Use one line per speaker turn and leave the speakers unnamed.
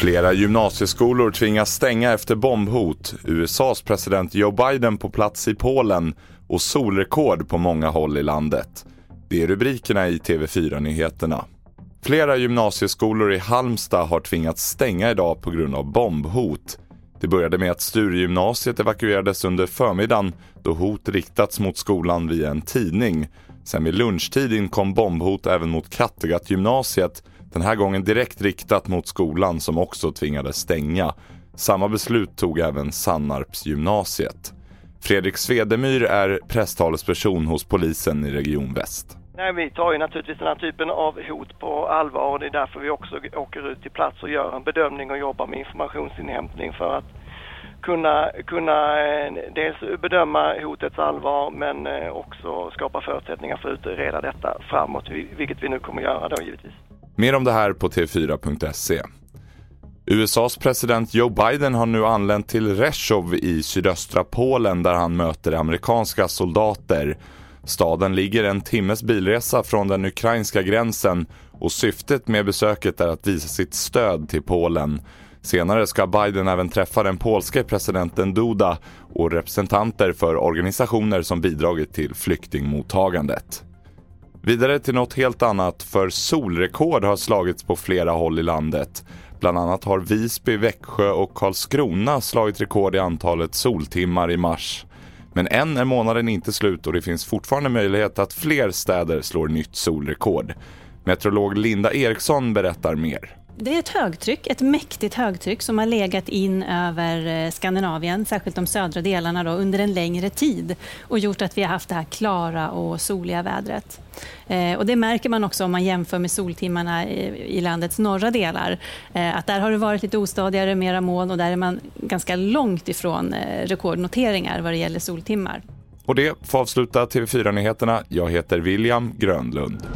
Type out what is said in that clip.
Flera gymnasieskolor tvingas stänga efter bombhot. USAs president Joe Biden på plats i Polen och solrekord på många håll i landet. Det är rubrikerna i TV4-nyheterna. Flera gymnasieskolor i Halmstad har tvingats stänga idag på grund av bombhot. Det började med att Sturegymnasiet evakuerades under förmiddagen då hot riktats mot skolan via en tidning. Sen vid lunchtid inkom bombhot även mot Kattegattgymnasiet den här gången direkt riktat mot skolan som också tvingades stänga. Samma beslut tog även Sannarpsgymnasiet. Fredrik Svedemyr är presstalesperson hos polisen i Region Väst.
Nej, vi tar ju naturligtvis den här typen av hot på allvar och det är därför vi också åker ut till plats och gör en bedömning och jobbar med informationsinhämtning för att kunna, kunna eh, dels bedöma hotets allvar men eh, också skapa förutsättningar för att utreda detta framåt, vilket vi nu kommer göra då givetvis.
Mer om det här på tv4.se. USAs president Joe Biden har nu anlänt till Rzeszów i sydöstra Polen där han möter amerikanska soldater. Staden ligger en timmes bilresa från den ukrainska gränsen och syftet med besöket är att visa sitt stöd till Polen. Senare ska Biden även träffa den polske presidenten Duda och representanter för organisationer som bidragit till flyktingmottagandet. Vidare till något helt annat, för solrekord har slagits på flera håll i landet. Bland annat har Visby, Växjö och Karlskrona slagit rekord i antalet soltimmar i mars. Men än är månaden inte slut och det finns fortfarande möjlighet att fler städer slår nytt solrekord. Meteorolog Linda Eriksson berättar mer.
Det är ett högtryck, ett mäktigt högtryck som har legat in över eh, Skandinavien, särskilt de södra delarna då, under en längre tid och gjort att vi har haft det här klara och soliga vädret. Eh, och det märker man också om man jämför med soltimmarna i landets norra delar. Eh, att där har det varit lite ostadigare, mera moln och där är man ganska långt ifrån eh, rekordnoteringar vad det gäller soltimmar.
Och det får avsluta TV4-nyheterna. Jag heter William Grönlund.